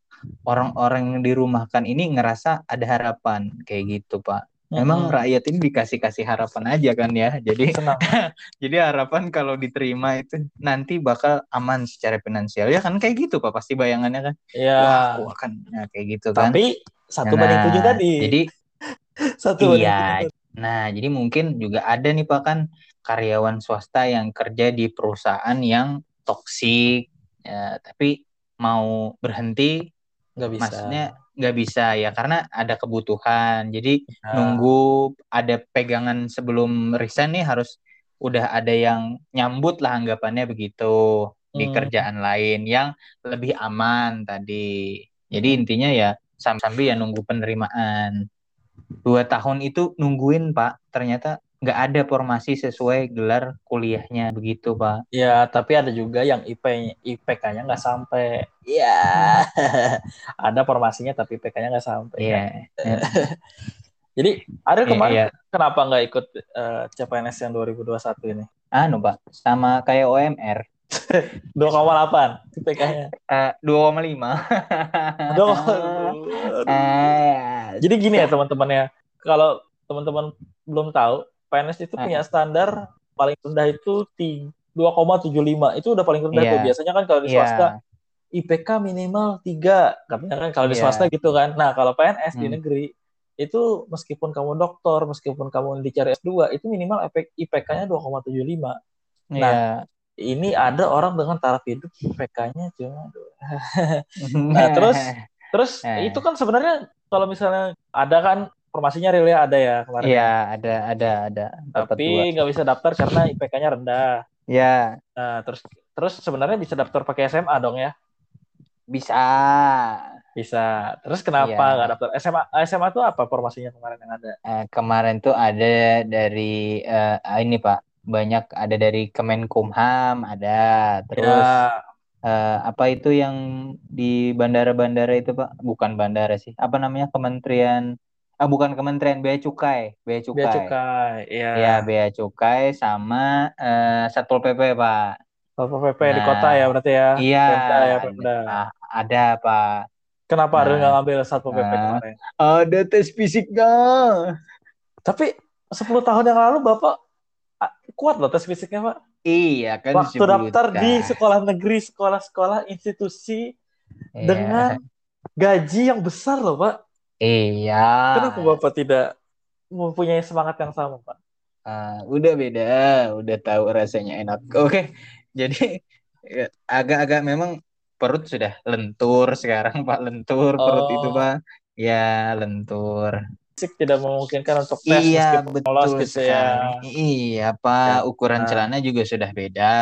S1: orang-orang yang dirumahkan ini ngerasa ada harapan kayak gitu Pak. Memang hmm. rakyat ini dikasih kasih harapan aja kan ya. Jadi jadi harapan kalau diterima itu nanti bakal aman secara finansial ya kan kayak gitu Pak pasti bayangannya kan.
S2: Iya.
S1: Wah, aku akan ya, kayak gitu kan.
S2: Tapi satu nah, banding tujuh tadi.
S1: Jadi satu iya. Nah, jadi mungkin juga ada nih Pak kan karyawan swasta yang kerja di perusahaan yang toksik ya, tapi mau berhenti
S2: nggak bisa.
S1: Maksudnya nggak bisa ya karena ada kebutuhan jadi nah. nunggu ada pegangan sebelum resign nih harus udah ada yang nyambut lah anggapannya begitu di
S2: Hmm.
S1: kerjaan lain yang lebih aman tadi. Jadi intinya ya sambil ya nunggu penerimaan. Dua tahun itu nungguin Pak, ternyata nggak ada formasi sesuai gelar kuliahnya begitu Pak.
S2: Ya, tapi ada juga yang IP IPK-nya nggak sampai. Iya. ada formasinya tapi IPK-nya nggak sampai.
S1: Iya.
S2: Jadi, ada
S1: Iya,
S2: kemarin
S1: iya.
S2: kenapa nggak ikut eh, CPNS yang 2021 ini?
S1: Anu Pak, sama kayak OMR.
S2: 2,8 IPK-nya.
S1: Eh, 2,5.
S2: Aduh.
S1: Eh,
S2: Jadi gini ya teman-teman ya. Kalau teman-teman belum tahu, PNS itu
S1: Ah.
S2: punya standar paling rendah itu ti- 2,75. Itu udah paling rendah
S1: Iya.
S2: tuh. Biasanya kan kalau di
S1: Iya.
S2: swasta IPK minimal 3. Katanya kan kalau di
S1: Iya.
S2: swasta gitu kan. Nah, kalau PNS di
S1: Hmm.
S2: negeri itu meskipun kamu doktor, meskipun kamu dicari S2, itu minimal IPK-nya 2,75.
S1: Iya.
S2: Ini ada orang dengan taraf hidup IPK-nya cuma Nah, terus terus
S1: Eh.
S2: itu kan sebenarnya kalau misalnya ada kan formasinya real ada ya kemarin.
S1: Iya, ada ada ada dua.
S2: Tapi nggak bisa daftar karena IPK-nya rendah.
S1: Ya,
S2: Nah, terus terus sebenarnya bisa daftar pakai SMA dong ya?
S1: bisa.
S2: Bisa. Terus kenapa
S1: Iya.
S2: nggak daftar SMA? SMA itu apa formasinya kemarin yang ada?
S1: Eh, kemarin tuh ada dari eh, ini Pak, banyak ada dari Kemenkumham, ada terus
S2: Ya,
S1: eh, apa itu yang di bandara-bandara itu Pak? Bukan bandara sih. Apa namanya? Kementerian ah bukan Kementerian Bea Cukai, Bea Cukai.
S2: bea cukai. Iya.
S1: Ya, Bea Cukai sama eh, Satpol PP, Pak.
S2: Satpol PP di
S1: Nah,
S2: kota ya berarti ya.
S1: Iya,
S2: Pemda ya, Pemda.
S1: ah, ada, Pak.
S2: Kenapa ada
S1: Nah.
S2: nggak ngambil Satpol PP
S1: Nah.
S2: kemarin?
S1: Ada tes fisiknya.
S2: Tapi 10 tahun yang lalu Bapak kuat loh tes fisiknya, Pak.
S1: Iya, kan
S2: Waktu daftar di sekolah negeri, sekolah-sekolah institusi
S1: Iya.
S2: dengan gaji yang besar loh, Pak.
S1: Iya.
S2: Kenapa Bapak tidak mempunyai semangat yang sama, Pak?
S1: Ah, udah beda, udah tahu rasanya enak. Oke, jadi ya, agak-agag memang perut sudah lentur sekarang, Pak. Lentur perut
S2: Oh.
S1: itu, Pak. Ya, lentur.
S2: Fisik tidak memungkinkan untuk tes
S1: Iya, betul
S2: lolos gitu ya.
S1: Iya, Pak. Ukuran
S2: Nah.
S1: celana juga sudah beda.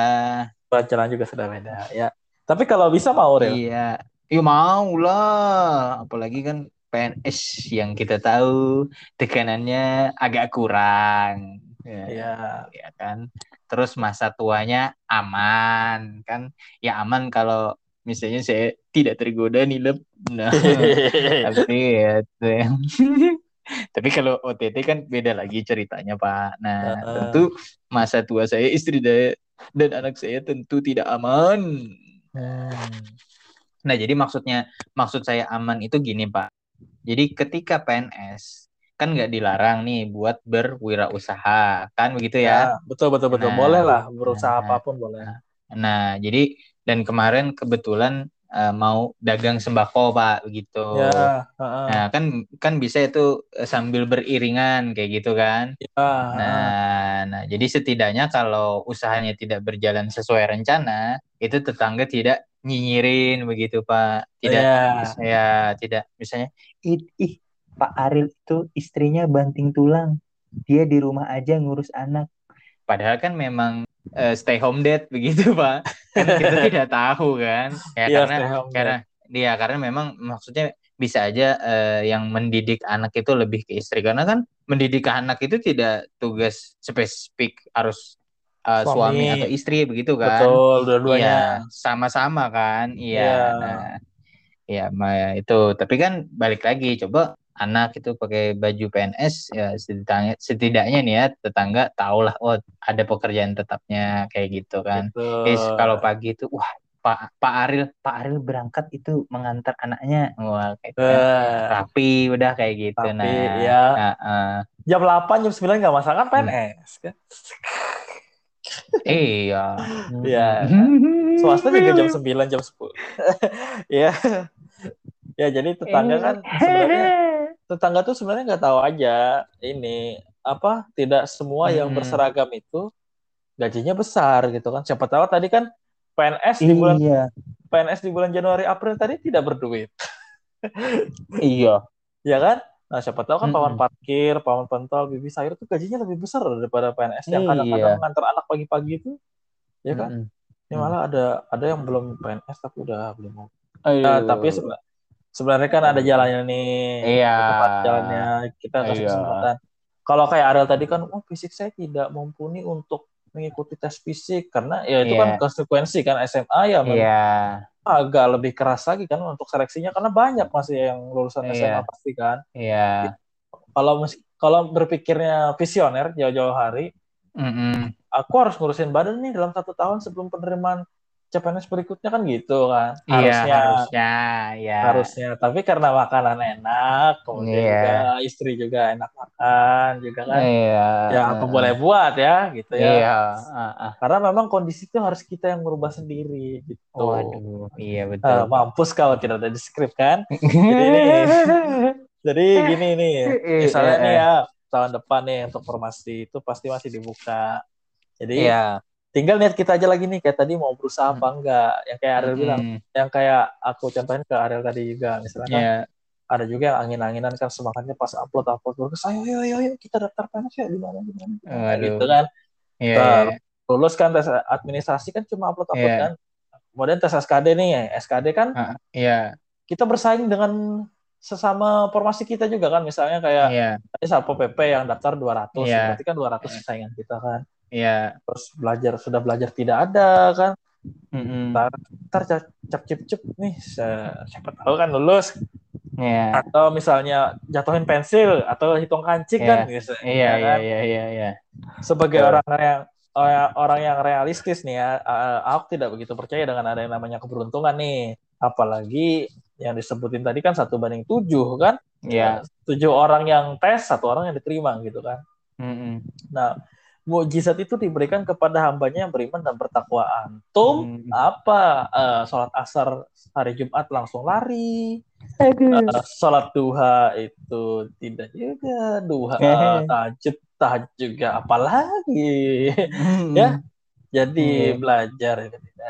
S2: Pelajaran juga sudah beda, ya. Tapi kalau bisa mau, Ril.
S1: Iya, ya mau lah. Apalagi kan PNS yang kita tahu tekanannya agak kurang. Ya,
S2: Iya.
S1: ya kan. Terus masa tuanya aman kan? Ya aman kalau misalnya saya tidak tergoda nilep. Nah, tapi ya, tapi kalau OTT kan beda lagi ceritanya Pak. Nah,
S2: Heeh.
S1: tentu masa tua saya, istri dan dan anak saya tentu tidak aman.
S2: Hmm.
S1: Nah, jadi maksudnya maksud saya aman itu gini, Pak. Jadi ketika PNS kan nggak dilarang nih buat berwirausaha, kan begitu ya?
S2: Ya, betul betul betul.
S1: Nah,
S2: boleh lah berusaha
S1: nah,
S2: apa pun boleh.
S1: Nah, jadi dan kemarin kebetulan eh, mau dagang sembako, Pak, begitu.
S2: Ya, heeh.
S1: Nah, kan kan bisa itu eh, sambil beriringan kayak gitu kan.
S2: Ya, heeh.
S1: Nah, nah, jadi setidaknya kalau usahanya tidak berjalan sesuai rencana, itu tetangga tidak nyinyirin begitu, Pak. Tidak
S2: Ya.
S1: saya tidak misalnya ih, ih Pak Aril itu istrinya banting tulang. Dia di rumah aja ngurus anak. Padahal kan memang eh, stay home dad begitu, Pak. Kan kita tidak tahu kan. Ya
S2: Iya,
S1: karena karena dia karena memang maksudnya bisa aja eh, yang mendidik anak itu lebih ke istri karena kan mendidik anak itu tidak tugas spesifik harus eh, suami.
S2: Suami.
S1: atau istri begitu kan.
S2: Betul, dua-duanya.
S1: sama-sama kan. Iya.
S2: Iya.
S1: Nah, ya itu. Tapi kan balik lagi coba anak itu pakai baju PNS ya setidaknya setidaknya nih ya tetangga tahulah oh ada pekerjaan tetapnya kayak gitu kan.
S2: Betul.
S1: Eh, kalau pagi itu wah Pak Pak Aril Pak Aril berangkat itu mengantar anaknya. Wah kayak kan.
S2: Eh,
S1: rapi udah kayak gitu.
S2: Rapi,
S1: nah,
S2: ya.
S1: nah, eh,
S2: jam 8, jam 9 nggak masalah kan
S1: Hmm.
S2: PNS kan.
S1: iya.
S2: Iya. Swasta juga jam 9, jam 10. Iya. Ya, jadi tetangga kan sebenarnya tetangga tuh sebenarnya nggak tahu aja ini apa tidak semua yang
S1: Hmm.
S2: berseragam itu gajinya besar gitu kan. Siapa tahu tadi kan PNS di bulan
S1: Iya.
S2: PNS di bulan Januari April tadi tidak berduit.
S1: Iya.
S2: Ya kan? Nah, siapa tahu kan pawan
S1: Mm-mm.
S2: parkir, pawan pentol, bibi sayur tuh gajinya lebih besar daripada PNS yang
S1: Iya.
S2: kadang-kadang ngantar anak pagi-pagi itu. Ya kan?
S1: Mm-mm.
S2: Ini hmm. malah ada ada yang belum PNS tapi udah belum. Nah, tapi seba sebenarnya kan ada jalannya nih.
S1: Iya.
S2: Jalannya kita kasih iya. kesempatan. Kalau kayak Ariel tadi kan, oh fisik saya tidak mumpuni untuk mengikuti tes fisik karena ya itu yeah. kan iya. konsekuensi kan SMA ya. Yeah. Agak lebih keras lagi kan untuk seleksinya karena banyak masih yang lulusan yeah. SMA pasti kan.
S1: Iya. Yeah.
S2: Kalau kalau berpikirnya visioner jauh-jauh hari,
S1: mm -hmm.
S2: aku harus ngurusin badan nih dalam satu tahun sebelum penerimaan CPNS berikutnya kan gitu kan.
S1: Iya, harusnya harusnya ya
S2: harusnya. Tapi karena makanan enak kemudian yeah. juga istri juga enak makan juga kan
S1: iya.
S2: ya apa boleh buat ya gitu ya.
S1: Iya.
S2: karena memang kondisi itu harus kita yang merubah sendiri gitu.
S1: Waduh iya betul. uh,
S2: mampus kalau tidak ada di skrip kan? Jadi ini jadi gini nih. Misalnya nih ya tahun depan nih untuk formasi itu pasti masih dibuka. Jadi
S1: ya
S2: tinggal niat kita aja lagi nih kayak tadi mau berusaha apa hmm. enggak. Yang kayak Ariel hmm. bilang, yang kayak aku contohin ke Ariel tadi juga misalnya kan yeah. ada juga yang angin-anginan kan semangatnya pas upload upload terus ayo ayo ayo, ayo kita daftar PNS ya di mana di mana. Gitu kan.
S1: Yeah, nah, yeah.
S2: lulus kan tes administrasi kan cuma upload upload yeah. kan. Kemudian tes SKD nih, SKD kan.
S1: Uh, yeah.
S2: Kita bersaing dengan sesama formasi kita juga kan misalnya kayak yeah. tadi PP yang daftar 200 yeah. berarti kan 200 yeah. saingan kita kan.
S1: Iya. Yeah.
S2: Terus belajar sudah belajar tidak ada kan.
S1: Mm -hmm.
S2: Ntar, ntar cap cip cip nih siapa tahu kan lulus.
S1: Yeah.
S2: Atau misalnya jatuhin pensil atau hitung kancing yeah. kan gitu.
S1: Iya iya kan? iya iya iya.
S2: Sebagai uh. orang yang orang yang realistis nih ya, aku tidak begitu percaya dengan ada yang namanya keberuntungan nih. Apalagi yang disebutin tadi kan satu banding tujuh kan
S1: ya
S2: tujuh orang yang tes satu orang yang diterima gitu kan
S1: mm-hmm.
S2: nah mujizat itu diberikan kepada hambanya yang beriman dan bertakwa antum hmm. apa uh, sholat asar hari Jumat langsung lari uh, sholat duha itu tidak juga duha uh, tahajud tahajud juga apalagi hmm. ya jadi hmm. belajar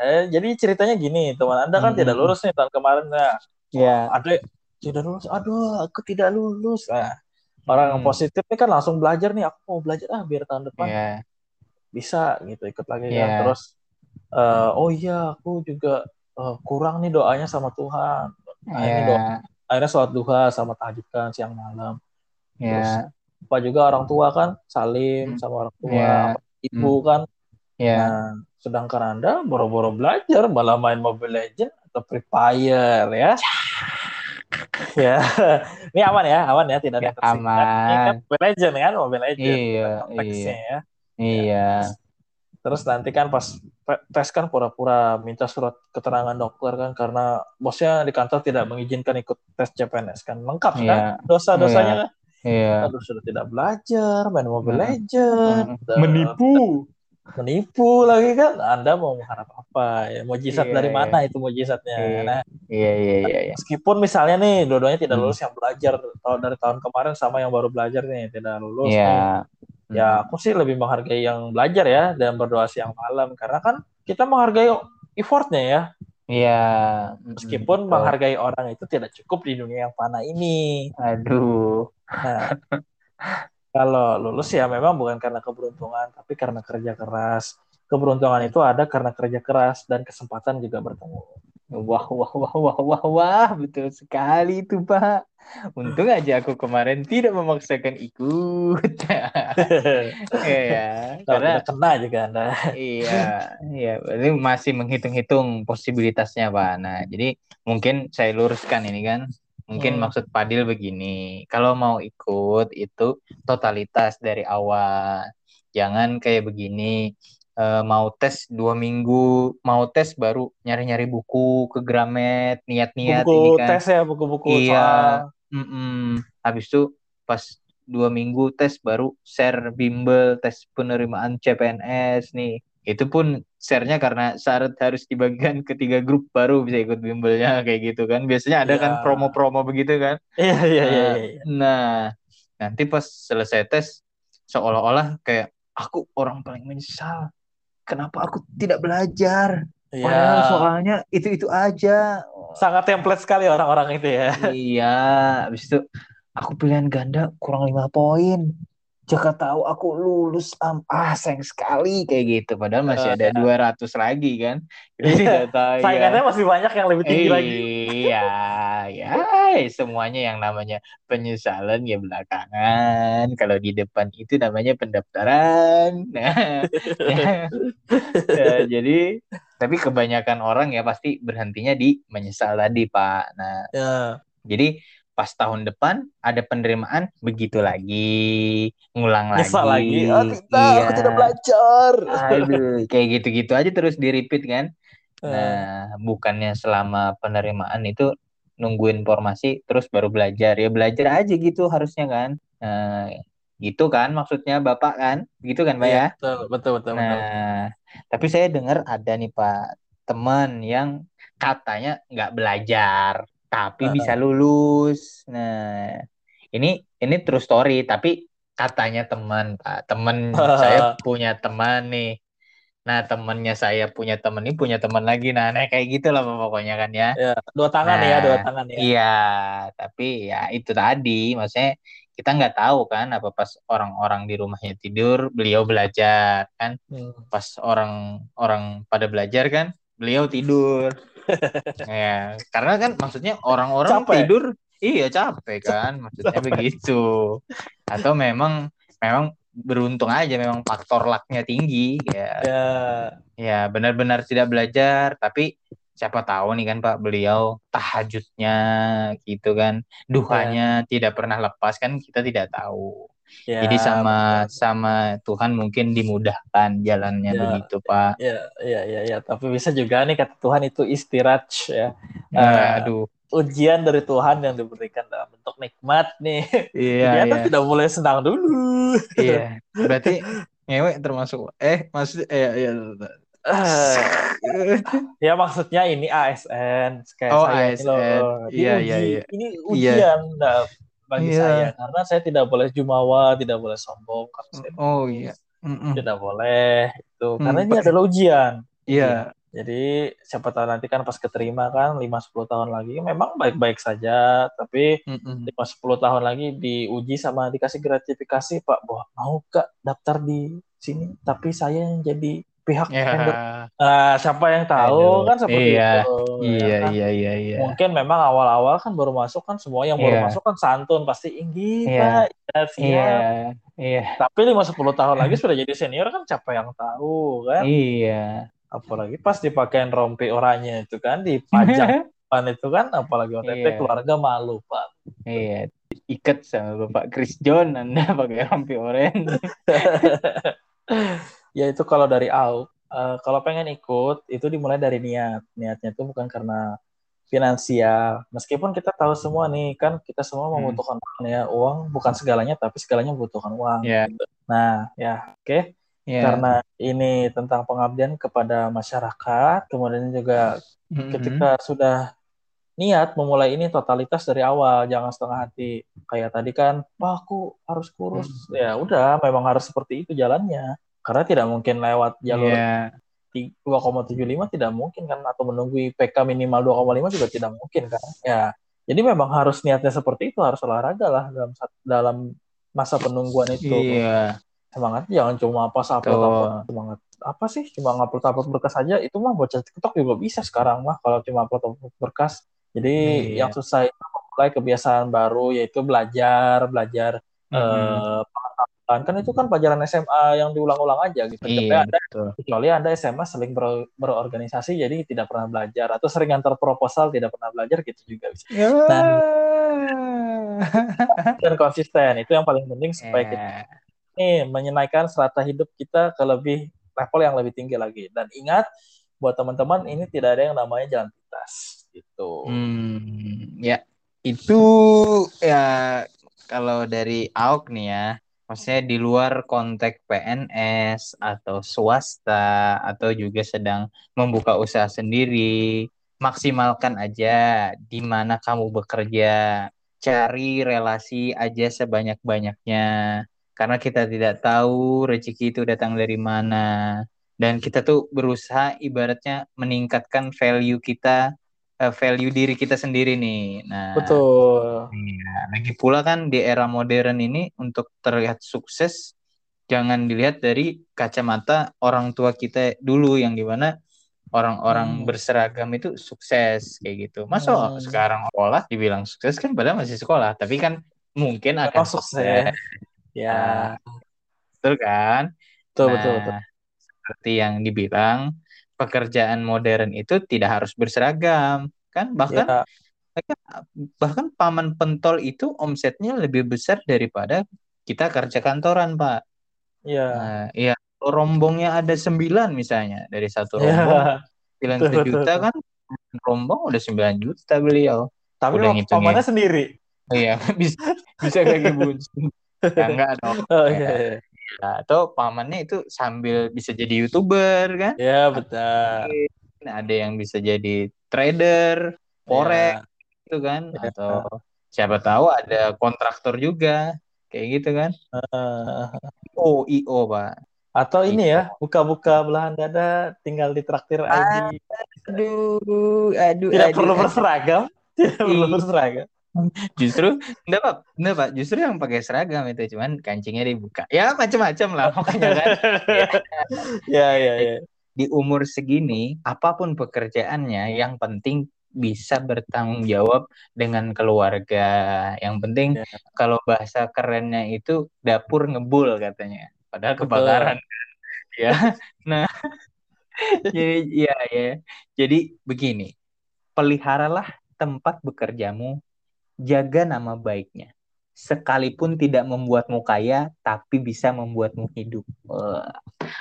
S2: eh, jadi ceritanya gini teman anda kan hmm. tidak lulus nih tahun kemarin nah
S1: Ya.
S2: Ada tidak lulus, aduh aku tidak lulus. Nah, orang yang hmm. positif ini kan langsung belajar nih, aku mau belajar ah biar tahun depan
S1: yeah.
S2: bisa gitu ikut lagi
S1: yeah.
S2: kan. Iya. Terus uh, oh iya aku juga uh, kurang nih doanya sama Tuhan. Nah, yeah. ini doa, akhirnya sholat duha sama tahajud kan siang malam.
S1: Yeah.
S2: Terus apa juga orang tua kan salim hmm. sama orang tua, yeah. ibu hmm. kan.
S1: Yeah.
S2: Nah, sedangkan anda boro-boro belajar malah main Mobile Legend atau Free Fire ya. ya, ini aman ya, aman ya, tidak ada
S1: ya, aman. Ini kan
S2: Mobile Legend kan, Mobile Legend.
S1: Iya, iya.
S2: Ya.
S1: Iya.
S2: Terus nanti kan pas tes kan pura-pura minta surat keterangan dokter kan karena bosnya di kantor tidak mengizinkan ikut tes CPNS kan lengkap kan
S1: iya.
S2: dosa-dosanya
S1: iya.
S2: kan.
S1: Iya.
S2: Aduh sudah tidak belajar main Mobile Legend.
S1: Menipu
S2: menipu lagi kan Anda mau mengharap apa ya mujizat iya, dari iya. mana itu mujizatnya
S1: iya. nah iya, iya, iya, iya.
S2: meskipun misalnya nih dua-duanya tidak hmm. lulus hmm. yang belajar tahun dari tahun kemarin sama yang baru belajar nih tidak lulus
S1: iya.
S2: nih. ya hmm. aku sih lebih menghargai yang belajar ya dan berdoa siang malam karena kan kita menghargai effortnya ya
S1: Iya.
S2: Meskipun hmm, menghargai orang itu tidak cukup di dunia yang fana ini.
S1: Aduh.
S2: Nah, kalau lulus ya memang bukan karena keberuntungan, tapi karena kerja keras. Keberuntungan itu ada karena kerja keras dan kesempatan juga bertemu.
S1: Wah, wah, wah, wah, wah, wah, betul sekali itu, Pak. Untung aja aku kemarin tidak memaksakan ikut.
S2: Iya, karena kena juga Anda.
S1: iya, iya, berarti masih menghitung-hitung posibilitasnya, Pak. Nah, jadi mungkin saya luruskan ini kan Mungkin hmm. maksud Padil begini, kalau mau ikut itu totalitas dari awal. Jangan kayak begini, uh, mau tes dua minggu, mau tes baru nyari-nyari buku ke Gramet, niat-niat
S2: buku
S1: ini kan.
S2: tes ya, buku-buku
S1: Iya. Mm -mm. Habis itu pas dua minggu tes baru share bimbel tes penerimaan CPNS nih itu pun share-nya karena syarat harus dibagikan ke tiga grup baru bisa ikut bimbelnya kayak gitu kan. Biasanya ada yeah. kan promo-promo begitu kan.
S2: Iya iya iya, nah, iya
S1: nah nanti pas selesai tes seolah-olah kayak aku orang paling menyesal. Kenapa aku tidak belajar?
S2: Yeah.
S1: soalnya itu itu aja.
S2: Sangat template sekali orang-orang itu ya.
S1: Iya habis itu aku pilihan ganda kurang lima poin Jaka tahu aku lulus am ah sayang sekali kayak gitu. Padahal masih ada uh, 200 lagi kan?
S2: Jadi tahu saingannya ya. masih banyak yang lebih tinggi
S1: iya,
S2: lagi.
S1: Iya ya semuanya yang namanya penyesalan ya belakangan. Kalau di depan itu namanya pendaftaran. Nah, ya, ya, jadi tapi kebanyakan orang ya pasti berhentinya di menyesal tadi pak. Nah ya. jadi pas tahun depan ada penerimaan begitu lagi ngulang
S2: Nyesal
S1: lagi,
S2: lagi. Oh, tidak, iya. aku tidak belajar
S1: aduh kayak gitu-gitu aja terus di repeat kan uh. nah bukannya selama penerimaan itu nunggu informasi terus baru belajar ya belajar aja gitu harusnya kan nah, gitu kan maksudnya bapak kan gitu kan pak
S2: ya, betul betul betul
S1: nah betul. tapi saya dengar ada nih pak teman yang katanya nggak belajar tapi uh. bisa lulus. Nah, ini ini true story, tapi katanya teman, Pak. Teman uh. saya punya teman nih. Nah, temannya saya punya teman ini punya teman lagi. Nah, nah kayak gitu lah pokoknya kan ya.
S2: ya dua tangan
S1: nah,
S2: ya, dua tangan ya.
S1: Iya, tapi ya itu tadi, maksudnya kita nggak tahu kan apa pas orang-orang di rumahnya tidur beliau belajar kan hmm. pas orang orang pada belajar kan beliau tidur ya, karena kan maksudnya orang-orang tidur iya capek kan, maksudnya capek. begitu. Atau memang memang beruntung aja memang faktor lucknya tinggi ya. Ya, ya benar-benar tidak belajar tapi siapa tahu nih kan Pak beliau tahajudnya gitu kan duhanya ya. tidak pernah lepas kan kita tidak tahu Ya, Jadi sama betul. sama Tuhan mungkin dimudahkan jalannya ya, begitu Pak.
S2: Ya, ya, ya, ya. Tapi bisa juga nih kata Tuhan itu istirahat ya.
S1: Nah, uh, aduh.
S2: Ujian dari Tuhan yang diberikan dalam bentuk nikmat nih.
S1: Iya.
S2: Ternyata iya. tidak boleh senang dulu.
S1: Iya. Berarti ngewek termasuk eh maksud eh ya,
S2: Uh, ya maksudnya ini ASN kayak
S1: oh, saya ASN. loh.
S2: Iya, iya, iya. Ini iya. ujian iya. nah, bagi yeah. saya karena saya tidak boleh jumawa, tidak boleh sombong karena saya
S1: oh iya.
S2: Mm-mm. Tidak boleh itu mm, karena ini adalah ujian.
S1: Iya. Yeah.
S2: Jadi siapa tahu nanti kan pas keterima kan 5 10 tahun lagi memang baik-baik saja tapi mm 5 10 tahun lagi diuji sama dikasih gratifikasi Pak, bahwa mau Kak daftar di sini tapi saya yang jadi pihak yeah. vendor. Uh, siapa yang tahu Aduh, kan seperti
S1: iya,
S2: itu.
S1: Iya, ya kan? iya, iya, iya.
S2: Mungkin memang awal-awal kan baru masuk kan semua yang baru yeah. masuk kan santun pasti ingin yeah. Pak, ya,
S1: Iya. Iya.
S2: Tapi lima sepuluh tahun lagi sudah jadi senior kan siapa yang tahu kan?
S1: Iya.
S2: Apalagi pas dipakein rompi oranye itu kan dipajang pan itu kan apalagi OTT iya. keluarga malu Pak.
S1: Iya. Ikat sama Bapak Chris John Anda pakai rompi oranye.
S2: ya itu kalau dari AUK uh, kalau pengen ikut itu dimulai dari niat niatnya itu bukan karena finansial meskipun kita tahu semua nih kan kita semua hmm. membutuhkan uang ya uang bukan segalanya tapi segalanya membutuhkan uang
S1: yeah. gitu.
S2: nah ya oke okay? yeah. karena ini tentang pengabdian kepada masyarakat kemudian juga mm-hmm. ketika sudah niat memulai ini totalitas dari awal jangan setengah hati kayak tadi kan wah aku harus kurus hmm. ya udah memang harus seperti itu jalannya karena tidak mungkin lewat jalur yeah. 2,75 tidak mungkin kan atau menunggu IPK minimal 2,5 juga tidak mungkin kan ya jadi memang harus niatnya seperti itu harus olahraga lah dalam dalam masa penungguan itu
S1: yeah.
S2: semangat jangan cuma apa apa semangat apa sih cuma ngupload upload berkas saja itu mah bocah TikTok juga bisa sekarang mah kalau cuma upload berkas jadi yeah. yang susah itu mulai kebiasaan baru yaitu belajar belajar mm -hmm. uh, kan kan itu kan pelajaran SMA yang diulang-ulang aja gitu.
S1: Iya,
S2: anda, kecuali anda SMA sering ber, berorganisasi jadi tidak pernah belajar atau sering antar proposal tidak pernah belajar gitu juga bisa.
S1: Yeah.
S2: Nah, dan konsisten itu yang paling penting supaya yeah. kita nih menyenaikan serata hidup kita ke lebih level yang lebih tinggi lagi. Dan ingat buat teman-teman ini tidak ada yang namanya jalan pintas gitu.
S1: Hmm, ya itu ya kalau dari AUK nih ya maksudnya di luar konteks PNS atau swasta atau juga sedang membuka usaha sendiri, maksimalkan aja di mana kamu bekerja, cari relasi aja sebanyak-banyaknya. Karena kita tidak tahu rezeki itu datang dari mana. Dan kita tuh berusaha ibaratnya meningkatkan value kita uh, value diri kita sendiri nih. Nah,
S2: betul.
S1: Ya, lagi pula kan di era modern ini untuk terlihat sukses jangan dilihat dari kacamata orang tua kita dulu yang di mana orang-orang hmm. berseragam itu sukses kayak gitu. Masa hmm. sekarang sekolah dibilang sukses kan padahal masih sekolah, tapi kan mungkin akan oh, sukses.
S2: Ya.
S1: Nah, betul kan?
S2: Betul, nah, betul, betul.
S1: Seperti yang dibilang, pekerjaan modern itu tidak harus berseragam, kan? Bahkan ya. bahkan paman pentol itu omsetnya lebih besar daripada kita kerja kantoran, Pak.
S2: Iya.
S1: Nah, iya rombongnya ada sembilan misalnya dari satu iya. rombong sembilan yeah. juta kan rombong udah sembilan juta beliau
S2: tapi udah pamannya sendiri
S1: iya bisa bisa kayak gitu ya, enggak dong oh, iya, iya. Ya, atau pamannya itu sambil bisa jadi youtuber kan
S2: ya betul
S1: nah, ada yang bisa jadi trader forex ya. gitu kan ya. atau siapa tahu ada kontraktor juga kayak gitu kan uh. oh io pak
S2: atau ini ya, buka-buka belahan dada, tinggal di traktir ID.
S1: Aduh, aduh,
S2: Tidak
S1: aduh,
S2: perlu aduh. berseragam. Tidak perlu berseragam.
S1: Justru enggak Pak, enggak Pak, justru yang pakai seragam itu cuman kancingnya dibuka. Ya macam-macam lah pokoknya kan.
S2: ya, ya, ya.
S1: Di umur segini, apa pun pekerjaannya, yang penting bisa bertanggung jawab dengan keluarga. Yang penting ya. kalau bahasa kerennya itu dapur ngebul katanya padahal kebakaran ya nah jadi ya ya jadi begini peliharalah tempat bekerjamu jaga nama baiknya. Sekalipun tidak membuatmu kaya tapi bisa membuatmu hidup.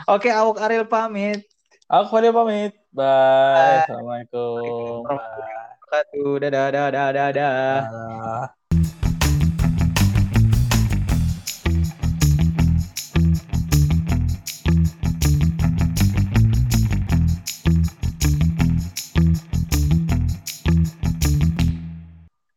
S1: Oke Awuk Ariel pamit.
S2: Aku Ariel pamit. Bye, bye. assalamualaikum. Bye.
S1: dadah dadah dadah. Dadah